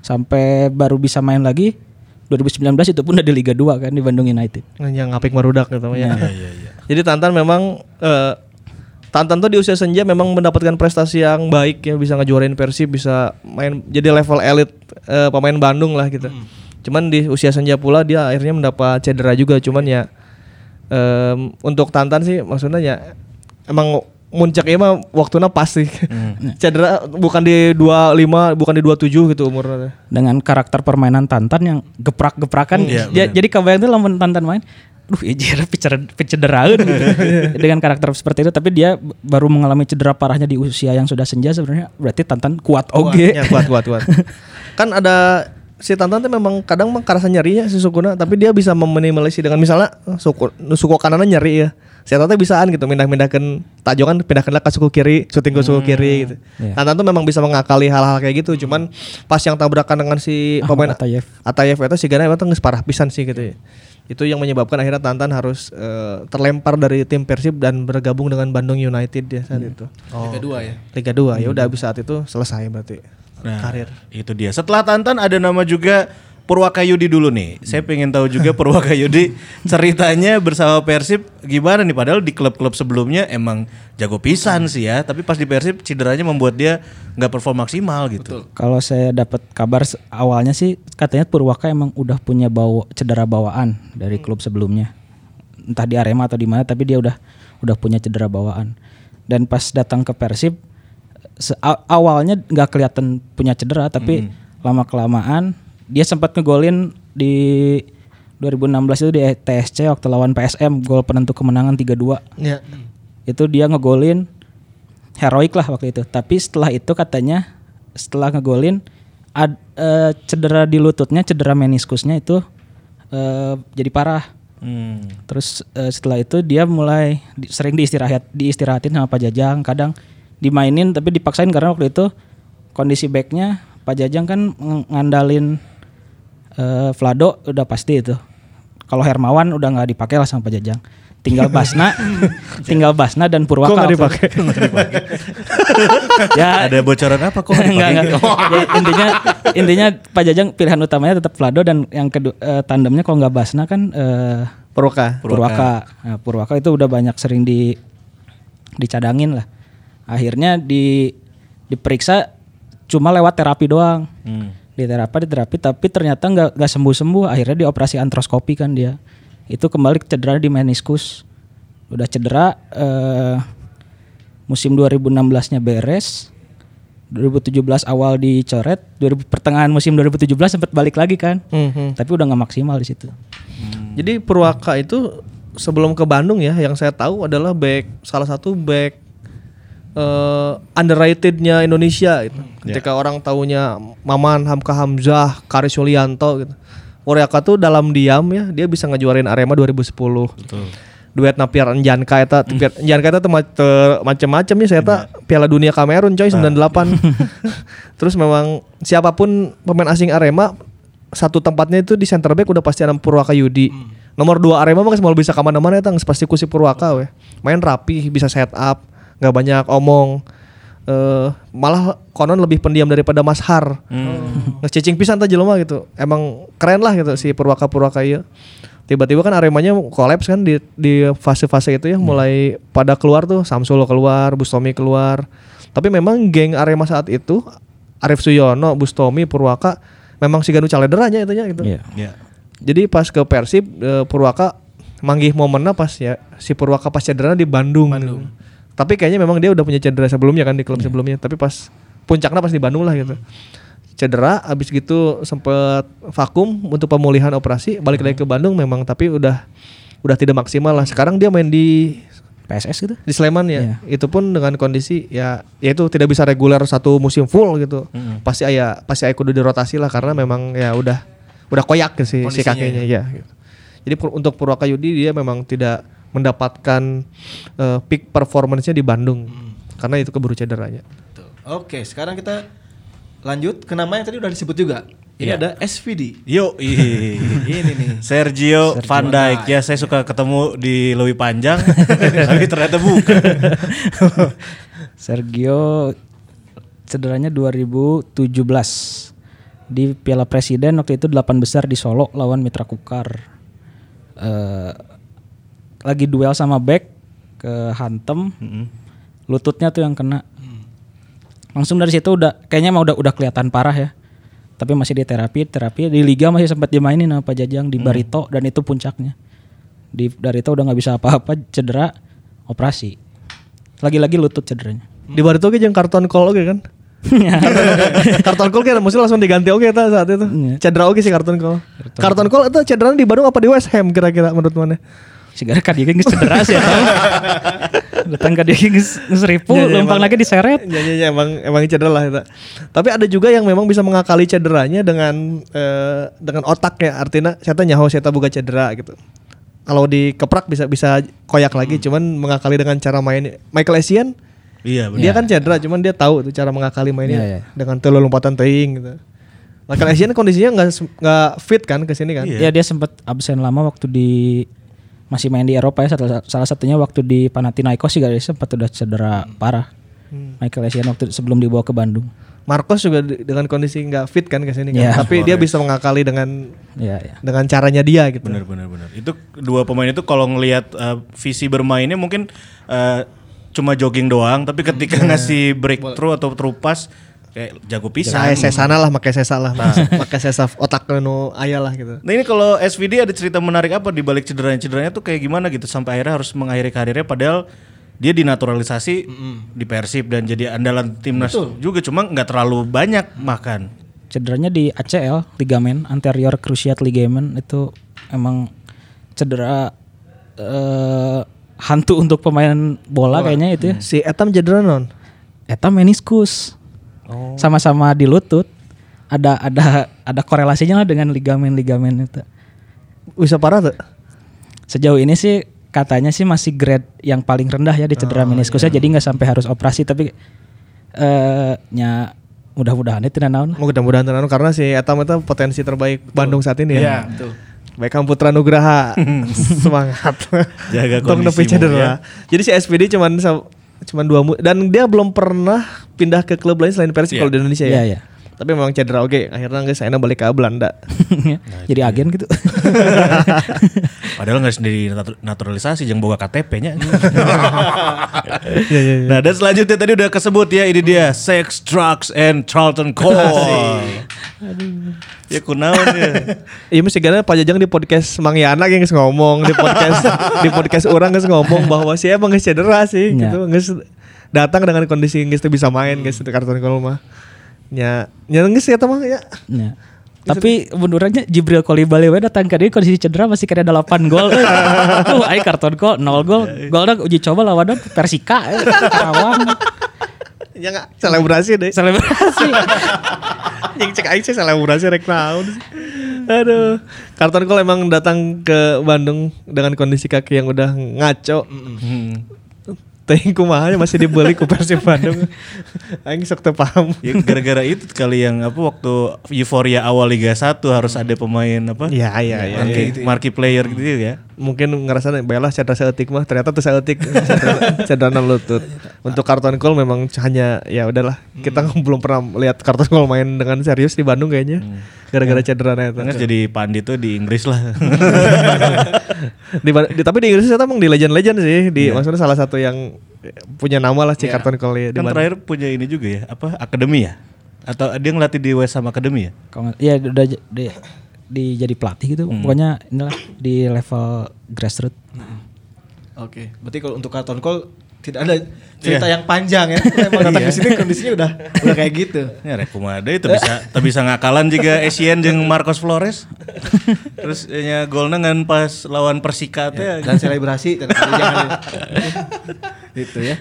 sampai baru bisa main lagi 2019 itu pun udah di Liga 2 kan di Bandung United. yang ngapik marudak gitu ya. Jadi Tantan memang eh, Tantan tuh di usia senja memang mendapatkan prestasi yang baik ya bisa ngejuarain Persib bisa main jadi level elit eh, pemain Bandung lah gitu. Cuman di usia senja pula dia akhirnya mendapat cedera juga cuman ya em, untuk Tantan sih maksudnya ya emang muncaknya mah waktunya pasti. cedera bukan di 25 bukan di 27 gitu umurnya. Dengan karakter permainan Tantan yang geprak-geprakan. Iya, Ja- jadi kebayang tuh lamun Tantan main Duh, ya jera pecederaan gitu. Dengan karakter seperti itu tapi dia baru mengalami cedera parahnya di usia yang sudah senja sebenarnya berarti Tantan kuat oge. Ya kuat kuat kuat. kan ada si Tantan tuh memang kadang mah karasa nyerinya si sukuna tapi dia bisa meminimalisasi dengan misalnya eh, suku suku kanannya nyeri ya. Si Tantan bisaan gitu mindah-mindahkan tajongan pindahkan ke suku kiri, syuting ke suku kiri gitu. Iya. Tantan tuh memang bisa mengakali hal-hal kayak gitu cuman pas yang tabrakan dengan si Ahmad pemain Atayev. Atayev itu si Gana itu geus parah pisan sih gitu ya. Itu yang menyebabkan akhirnya Tantan harus eh, terlempar dari tim Persib dan bergabung dengan Bandung United ya saat itu. Liga 2 ya. Liga 2 ya udah habis saat itu selesai berarti. Nah, Karir. Itu dia. Setelah Tantan ada nama juga Purwakayudi dulu nih. Saya pengen tahu juga Purwakayudi ceritanya bersama Persib gimana nih padahal di klub-klub sebelumnya emang jago pisan sih ya, tapi pas di Persib cederanya membuat dia nggak perform maksimal gitu. Kalau saya dapat kabar awalnya sih katanya Purwaka emang udah punya bawa cedera bawaan dari klub sebelumnya. Entah di Arema atau di mana tapi dia udah udah punya cedera bawaan. Dan pas datang ke Persib awalnya nggak kelihatan punya cedera tapi lama kelamaan dia sempat ngegolin di 2016 itu di TSC waktu lawan PSM gol penentu kemenangan 3-2 Ya. itu dia ngegolin heroik lah waktu itu tapi setelah itu katanya setelah ngegolin ad, eh, cedera di lututnya cedera meniskusnya itu eh, jadi parah Hmm. terus eh, setelah itu dia mulai di- sering diistirahat diistirahatin sama Pak Jajang kadang dimainin tapi dipaksain karena waktu itu kondisi backnya Pak Jajang kan ng- ngandalin eh, Vlado udah pasti itu kalau Hermawan udah nggak dipakai lah sama Pak Jajang tinggal Basna tinggal Basna dan Purwaka Kok nggak waktu- dipakai? ya Ada bocoran apa kok? nggak enggak, enggak. Ya, intinya intinya Pak Jajang pilihan utamanya tetap Vlado dan yang kedua eh, tandemnya kalau nggak Basna kan eh, Purwaka. Purwaka. Nah, Purwaka itu udah banyak sering di dicadangin lah. Akhirnya di diperiksa cuma lewat terapi doang. Hmm. Di terapi, di terapi tapi ternyata nggak nggak sembuh-sembuh. Akhirnya dioperasi artroskopi kan dia. Itu kembali cedera di meniskus. Udah cedera eh, musim 2016-nya beres. 2017 awal dicoret, 2000 pertengahan musim 2017 sempat balik lagi kan. Mhm. Tapi udah nggak maksimal di situ. Jadi Purwaka itu sebelum ke Bandung ya, yang saya tahu adalah back salah satu back eh, underratednya Indonesia gitu. Ketika orang taunya Maman, Hamka Hamzah, Karis Yulianto gitu. Purwaka tuh dalam diam ya, dia bisa ngejuarin Arema 2010. Duet Napier Enjanka eta Pier Enjanka eta teu ma- teu macem-macem ya saya eta Piala Dunia Kamerun coy 98. Terus memang siapa pun pemain asing Arema satu tempatnya itu di center back udah pasti ada Purwaka Yudi. Nomor dua Arema mah mau bisa ke mana-mana eta geus pasti ku si Purwaka we. Main rapi, bisa set up, nggak banyak omong. Eh malah konon lebih pendiam daripada Mas Har. Ngecicing pisan tah jelema gitu. Emang keren lah gitu si Purwaka Purwaka ieu. Tiba-tiba kan Aremanya kolaps kan di di fase-fase itu ya mulai pada keluar tuh Samsul keluar, Bustomi keluar. Tapi memang geng Arema saat itu Arif Suyono, Bustomi, Purwaka memang si Ganu calederanya itunya gitu. Iya. Ya. Jadi pas ke Persib eh, Purwaka manggih momennya pas ya si Purwaka pas cedera di Bandung. gitu. Tapi kayaknya memang dia udah punya cedera sebelumnya kan di klub sebelumnya. Tapi pas puncaknya pas di Bandung lah gitu. Cedera habis gitu sempet vakum untuk pemulihan operasi balik lagi ke Bandung memang tapi udah udah tidak maksimal lah. Sekarang dia main di PSS gitu. di Sleman ya. Itu pun dengan kondisi ya ya itu tidak bisa reguler satu musim full gitu. Pasti aya pasti aya kudu dirotasi lah karena memang ya udah udah koyak ke si, si kakinya ya. gitu. Jadi pur- untuk Purwaka Yudi dia memang tidak mendapatkan eh, peak performance-nya di Bandung. Karena itu keburu cederanya. Oke, sekarang kita lanjut ke nama yang tadi udah disebut juga. Ini ada SVD. Yo. Ini nih. Sergio, Van Dijk. Ya, saya suka ketemu di Lewi Panjang, tapi ternyata bukan. Sergio cederanya 2017 di Piala Presiden waktu itu delapan besar di Solo lawan Mitra Kukar. Eh, lagi duel sama back ke hantem, lututnya tuh yang kena. Langsung dari situ udah kayaknya mah udah udah kelihatan parah ya. Tapi masih di terapi, terapi di liga masih sempat dimainin sama Pak Jajang di Barito dan itu puncaknya. Di Barito udah nggak bisa apa-apa, cedera, operasi. Lagi-lagi lutut cederanya. Di Barito jeung karton call oke kan? karton call kan mesti langsung diganti oke ta saat itu. Cedera oke sih karton call. Karton call itu cedera di Bandung apa di West Ham kira-kira menurut mana? Segera kan dia geus cedera sih ya. Datang ke dia geus ripu, Ya, ya, lempang emang- lagi diseret. Ya, ya, ya, emang emang cedera lah itu. Tapi ada juga yang memang bisa mengakali cederanya dengan eh, dengan otaknya. Artinya saya nyaho saya buka cedera gitu. Kalau dikeprak bisa bisa koyak lagi, cuman mengakali dengan cara main Michael Essien Iya, benar. dia kan cedera, cuman dia tahu tuh cara mengakali mainnya Iya, iya. dengan telu lompatan teing gitu. Michael Essien kondisinya nggak nggak fit kan ke sini kan? Ya dia sempat absen lama waktu di masih main di Eropa ya salah, salah satunya waktu di Panathinaikos juga dia sempat udah cedera parah. Michael Essien waktu sebelum dibawa ke Bandung. Marcos juga di- dengan kondisi nggak fit kan ke sini kan. Iya. Tapi dia bisa mengakali dengan Iya, iya. dengan caranya dia gitu. Benar benar benar. Itu dua pemain itu kalau ngelihat uh, visi bermainnya mungkin uh, cuma jogging doang, tapi ketika ngasih breakthrough atau terupas kayak jago pisan. Saya sesa sana lah, pakai sesa lah, pakai sesa otak nu ayah lah gitu. Nah ini kalau SVD ada cerita menarik apa di balik cederanya? Cederanya tuh kayak gimana gitu sampai akhirnya harus mengakhiri karirnya padahal dia dinaturalisasi di Persib dan jadi andalan timnas juga cuma nggak terlalu banyak makan. Cederanya di ACL, ligamen anterior cruciate ligament itu emang cedera eh, hantu untuk pemain bola kayaknya itu ya. Si Etam cedera non. Eta meniskus. Sama-sama di lutut. Ada ada ada korelasinya lah dengan ligamen-ligamen itu. Bisa parah tuh. Sejauh ini sih katanya sih masih grade yang paling rendah ya di cedera meniskusnya jadi nggak sampai harus operasi tapi eh nya mudah-mudahan itu naon lah. Mudah-mudahan tenan karena si Etam itu potensi terbaik Bandung saat ini ya. Iya, betul. Baikam Putra Nugraha semangat. Jaga cedera. ya. Jadi si SPD cuman sa- cuman dua mu- dan dia belum pernah pindah ke klub lain selain Persib Iya. kalau di Indonesia Iya, ya. iya. Tapi memang cedera oke. Akhirnya guys saya balik ke Belanda. Jadi agen gitu. Padahal nggak sendiri natu- naturalisasi jangan boga KTP-nya. Nah, dan selanjutnya tadi udah kesebut ya ini dia Sex, Drugs and Charlton Cole. Ya kunaon ya. Iya mesti karena Pak Jajang di podcast Mang Yana yang ngomong di podcast di podcast orang geus ngomong bahwa sih emang geus cedera sih Ya. gitu geus datang dengan kondisi geus teu bisa main geus di karton gol mah. Ya, nya geus eta mah ya. Ya. Tapi menurutnya Jibril Kolibali we datang ke dia kondisi cedera masih kena 8 gol. Tuh ai karton gol 0 gol. Golnya uji coba lawan Persika eh, Karawang. Ya enggak selebrasi deh. Selebrasi. Yang cek sih selebrasi rek naon. Aduh, karton gol emang datang ke Bandung dengan kondisi kaki yang udah ngaco. Tapi kumaha masih dibeli ku Persib Bandung. Aing sok teu paham. Ya gara-gara itu kali yang apa waktu euforia awal Liga 1 harus ada pemain apa? Iya, iya, iya. Marquee, marquee player gitu ya. Mungkin ngerasa belah cedera seetik mah ternyata tuh seetik cedera cedera lutut untuk karton call memang hanya ya udahlah kita belum pernah lihat karton call main dengan serius di Bandung kayaknya gara-gara cedera itu Karena jadi pandit tuh di Inggris lah. di, di- tapi di Inggris itu emang di legend-legend sih di maksudnya salah satu yang punya nama lah si karton call ya di kan Bandung. terakhir punya ini juga ya, apa? Akademi ya? Atau dia ngelatih di West Ham Academy ya? Kalau nggak- ya udah j- di, di jadi pelatih gitu. Pokoknya inilah di level grassroots. Oke, berarti kalau untuk karton call tidak ada cerita yang panjang ya. Memang datang ke sini kondisinya udah udah kayak gitu. Ya rekumade itu bisa tak bisa ngakalan juga Asian jeung Marcos Flores. Terus nya golnya ngan pas lawan Persika teh. Dan selebrasi dan jangan itu ya.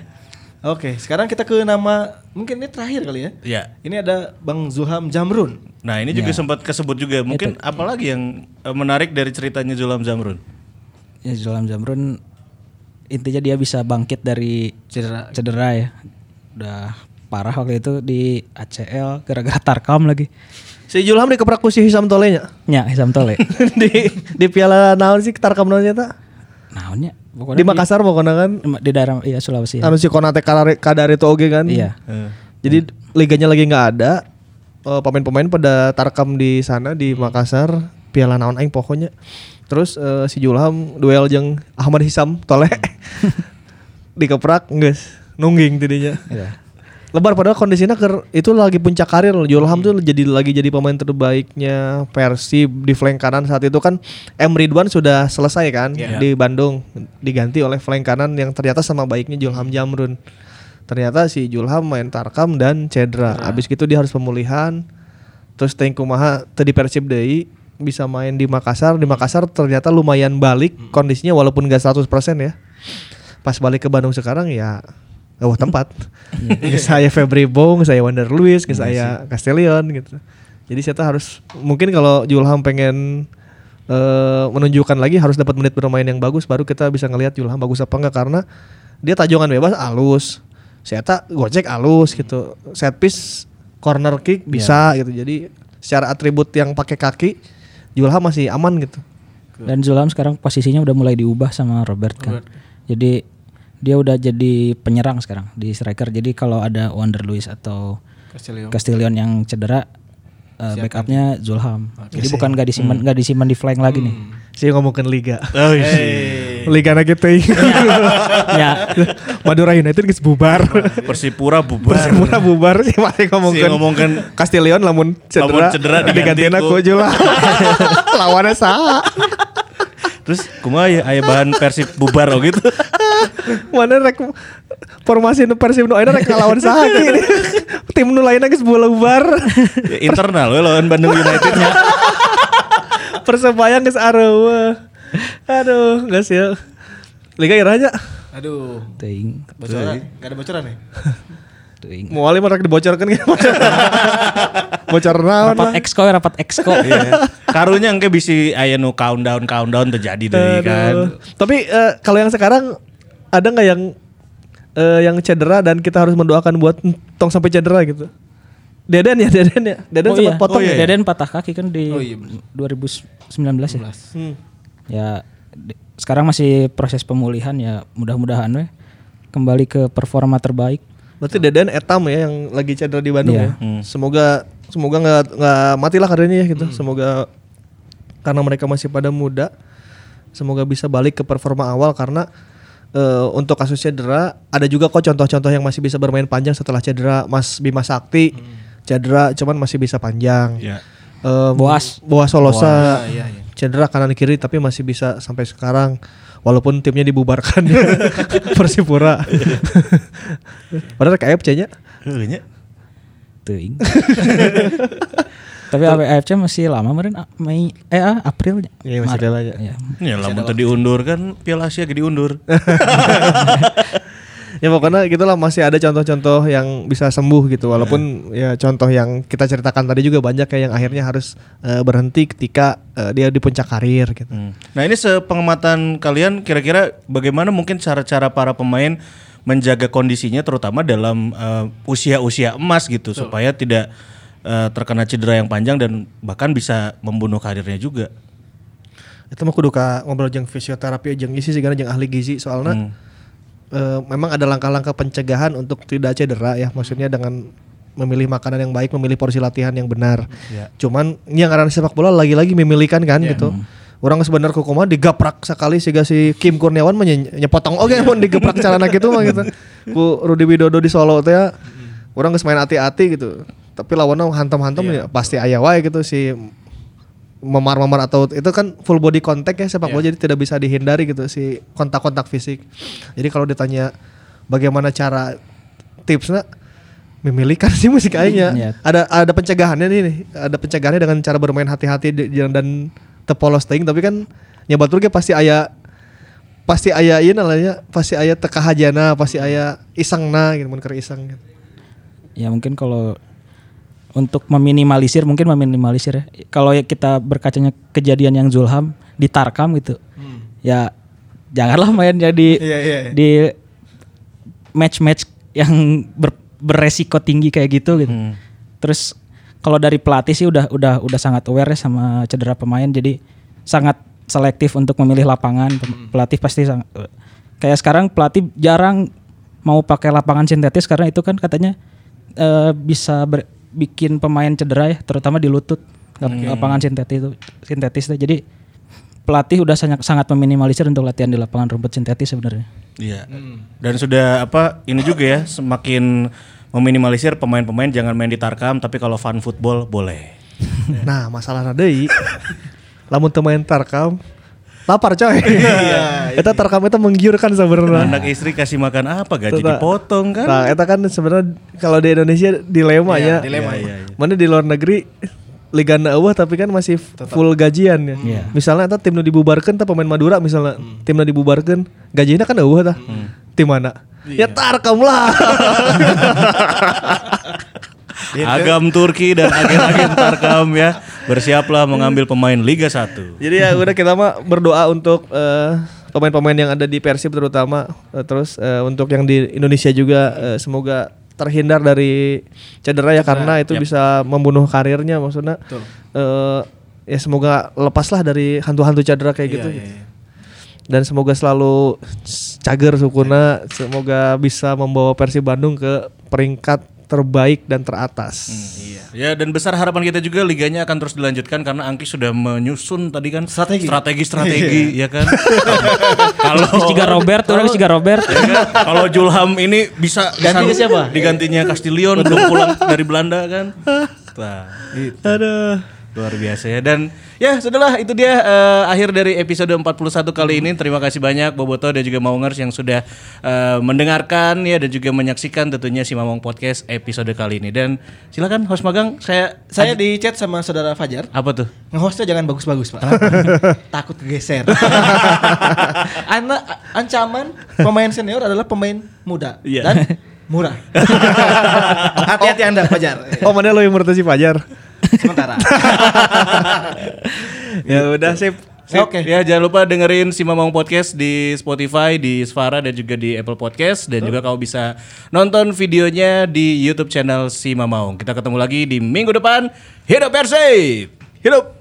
Oke, sekarang kita ke nama mungkin ini terakhir kali ya. Ya. Ini ada Bang Zulham Jamrun. Nah, ini juga sempat kesebut juga. Mungkin apalagi yang eh, menarik dari ceritanya Zulam Zamrun? Ya Zulam Zamrun intinya dia bisa bangkit dari Cedera. cedera ya. Udah parah waktu itu di ACL gara-gara Tarkam lagi. si Julham dikeprak ku si Hisam Tole nya Nya Hisam Tole. di di piala naon sih tarkam naon eta Naonnya? Di Makassar pokoknya kan di daerah iya Sulawesi. Ya. anu si Konate kadar kadar itu oge kan Iya. Jadi liganya lagi nggak ada. Eh, pemain-pemain pada tarkam di sana di Makassar, Piala naon aing pokoknya. Terus eh, si Julham duel jeung Ahmad Hisam tole. Dikeprak geus nungging tidinya. Iya. Lebar padahal kondisinya ker, itu lagi puncak karir Julham tuh jadi lagi jadi pemain terbaiknya Persib di flank kanan saat itu kan M Ridwan sudah selesai kan di Bandung diganti oleh flank kanan yang ternyata sama baiknya Julham Jamrun. Ternyata si Julham main tarkam dan cedera. Abis gitu dia harus pemulihan. Terus Teng Kumaha tadi Persib deui bisa main di Makassar. Di Makassar ternyata lumayan balik kondisinya walaupun gak 100% ya. Pas balik ke Bandung sekarang ya Oh tempat. Geus saya Febri Bong, saya Wander Luis, geus saya Castellion gitu. Jadi saya tuh harus mungkin kalau Julham pengen eh, menunjukkan lagi harus dapat menit bermain yang bagus baru kita bisa ngelihat Julham bagus apa enggak karena dia tajongan bebas alus. Saya tak gocek alus gitu. Set piece corner kick bisa gitu. Jadi secara atribut yang pakai kaki Julham masih aman gitu. Dan Zulam sekarang posisinya udah mulai diubah sama Robert kan. Jadi dia udah jadi penyerang sekarang di striker. Jadi kalau ada Wander Luis atau Castillo. Castillion yang cedera eh, backupnya Zulham. Jadi bukan gak disimpan gak disimpan di flank lagi nih. Saya ngomongin liga. Oh, iya. Liga na gitu. ya. Madura United geus bubar. Persipura bubar. Persipura bubar sih masih ngomongin. Si ngomongkan Castillion lamun cedera, Lamun cedera diganti digantian ku- aku Jula. Lawannya saha? Terus kumaha ya aya bahan Persib bubar oh gitu. Mana rek formasi nu Persib nu ayeuna rek ngalawan saha ini. Tim nu lainna geus bola bubar. Ya, internal we lawan Bandung United nya. Persebaya geus areueuh. Aduh, geus ya. Liga iranya. Aduh, Teuing. bocoran. Gak ada bocoran ya? Teuing. Mau wali mah rek dibocorkan gitu. Bocor naon Rapat exco ya, rapat exco. Iya. Karunya engke bisi aya nu countdown countdown terjadi deui kan. Tapi eh, kalau yang sekarang ada nggak yang eh, yang cedera dan kita harus mendoakan buat tong sampai cedera gitu? Deden ya, Deden ya. Deden Oh sempat iya, potong Oh iya, ya. Deden patah kaki kan di Oh iya, bener. 2019 ya. Hmm. Ya di- sekarang masih proses pemulihan ya mudah-mudahan we kembali ke performa terbaik. Berarti Deden etam ya yang lagi cedera di Bandung Iya. ya. Semoga semoga nggak nggak matilah karirnya ya gitu. Semoga karena mereka masih pada muda, semoga bisa balik ke performa awal karena eh, untuk kasus cedera ada juga kok contoh-contoh yang masih bisa bermain panjang setelah cedera. Mas Bima Sakti cedera cuman masih bisa panjang. Ya. Em, Boas. Boas Solosa Boas, iya, iya. cedera kanan kiri tapi masih bisa sampai sekarang walaupun timnya dibubarkan Persipura. Padahal kayak nya Heuh, nya. Teuing. Tapi AFC masih lama kemarin Mei eh ah, April. Iya, masih ada lah ya. Iya. Ya lamun tadi diundur kan Piala Asia ge diundur. Ya pokoknya gitulah masih ada contoh-contoh yang bisa sembuh gitu walaupun ya contoh yang kita ceritakan tadi juga banyak ya yang akhirnya harus eh, berhenti ketika eh, dia di puncak karir gitu. Hmm. Nah ini sepengamatan kalian kira-kira bagaimana mungkin cara-cara para pemain menjaga kondisinya terutama dalam eh, usia-usia emas gitu supaya tidak eh, terkena cedera yang panjang dan bahkan bisa membunuh karirnya juga. Itu mah kudu ka ngobrol jeung fisioterapi jeung isi sih jeung ahli gizi soalnya Hmm. Eh, memang ada langkah-langkah pencegahan untuk tidak cedera ya maksudnya dengan memilih makanan yang baik, memilih porsi latihan yang benar. Ya. Cuman yang karena sepak bola lagi-lagi memilihkan kan gitu. Orang sebenarnya kumaha digaprak sekali sehingga si Kim Kurniawan mah nye- nyepotong oke mun digeprak carana gitu mah gitu. Ku Rudi Widodo di Solo teh ya, orang geus main hati-hati gitu. Tapi lawannya hantam-hantam ya pasti aya wae gitu si memar-memar atau itu kan full body contact ya sepak bola jadi tidak bisa dihindari gitu si kontak-kontak fisik. Jadi kalau ditanya bagaimana cara tipsnya memilihkan sih musik kayaknya. Iya. Ada ada pencegahannya nih, nih. ada pencegahannya dengan cara bermain hati-hati dan tepolos teuing tapi kan nyebat ge pasti aya pasti aya ieu namanya pasti aya teka hajana, pasti aya isengna gitu mun iseng gitu. Ya mungkin kalau untuk meminimalisir mungkin meminimalisir ya. Kalau ya kita berkacanya kejadian yang Zulham di Tarkam gitu. Ya janganlah main jadi Iya, iya, iya. di match-match yang ber- beresiko tinggi kayak gitu gitu. Terus kalau dari pelatih sih udah udah udah sangat aware ya sama cedera pemain jadi sangat selektif untuk memilih lapangan. Pem- Pelatih pasti sang- kayak sekarang pelatih jarang mau pakai lapangan sintetis karena itu kan katanya eh, bisa ber- bikin pemain cedera ya, terutama di lutut. Lap- Lapangan sintetis itu sintetis tuh. Jadi pelatih udah sangat sangat meminimalisir untuk latihan di lapangan rumput sintetis sebenarnya. Iya. Dan sudah apa ini juga ya semakin meminimalisir pemain-pemain jangan main di Tarkam tapi kalau fun football boleh. Nah, masalahnya deui lamun teu main tarkam lapar coy. Eta tarkam itu menggiurkan sebenarnya. Anak istri kasih makan apa gaji Eta- dipotong kan? Nah, eta kan sebenarnya kalau di Indonesia dilema ya. dilema, iya, iya. Mana di luar negeri liga eueuh tapi kan masih full gajian ya. Iya. Misalnya eta tim nu dibubarkeun tah pemain Madura misalnya tim nu dibubarkeun gajinya kan eueuh tah. Tim mana? Ya Tarkam lah. Agam Turki dan agen-agen Tarkam ya. Bersiaplah mengambil pemain Liga 1. Jadi ya udah kita mah berdoa untuk eh, pemain-pemain yang ada di Persib terutama. Eh, terus eh, untuk yang di Indonesia juga eh, semoga terhindar dari cedera ya karena itu bisa membunuh karirnya maksudnya. eh, ya semoga lepaslah dari hantu-hantu cedera kayak gitu. Dan semoga selalu cager sukuna, semoga bisa membawa Persib Bandung ke peringkat terbaik dan teratas. Ya dan besar harapan kita juga liganya akan terus dilanjutkan karena Angki sudah menyusun tadi kan Strategi. strategi strategi ya kan. Kalau juga Robert, orang juga Robert. ya kan? Kalau Julham ini bisa bisa- siapa? Digantinya Castillion belum pulang dari Belanda kan. Nah, Aduh. Luar biasa ya. Dan ya sudahlah itu dia eh, akhir dari episode 41 kali ini. Terima kasih banyak Boboto dan juga Maungers yang sudah eh, mendengarkan ya dan juga menyaksikan tentunya si Mamong Podcast episode kali ini. Dan silakan host magang. Saya Saya di chat sama saudara Fajar. apa tuh? Nge-hostnya jangan bagus-bagus pak. Takut kegeser. Anak ancaman pemain senior adalah pemain muda. Iya. Dan murah Hati-hati anda Fajar Oh mana lo yang mertasi Fajar? Sementara ya udah sip. Oke Ya jangan lupa dengerin si Mamong Podcast di Spotify, di Spara dan juga di Apple Podcast dan juga kamu bisa nonton videonya di YouTube channel si Mamong. Kita ketemu lagi di minggu depan. Hidup Persib. Hidup.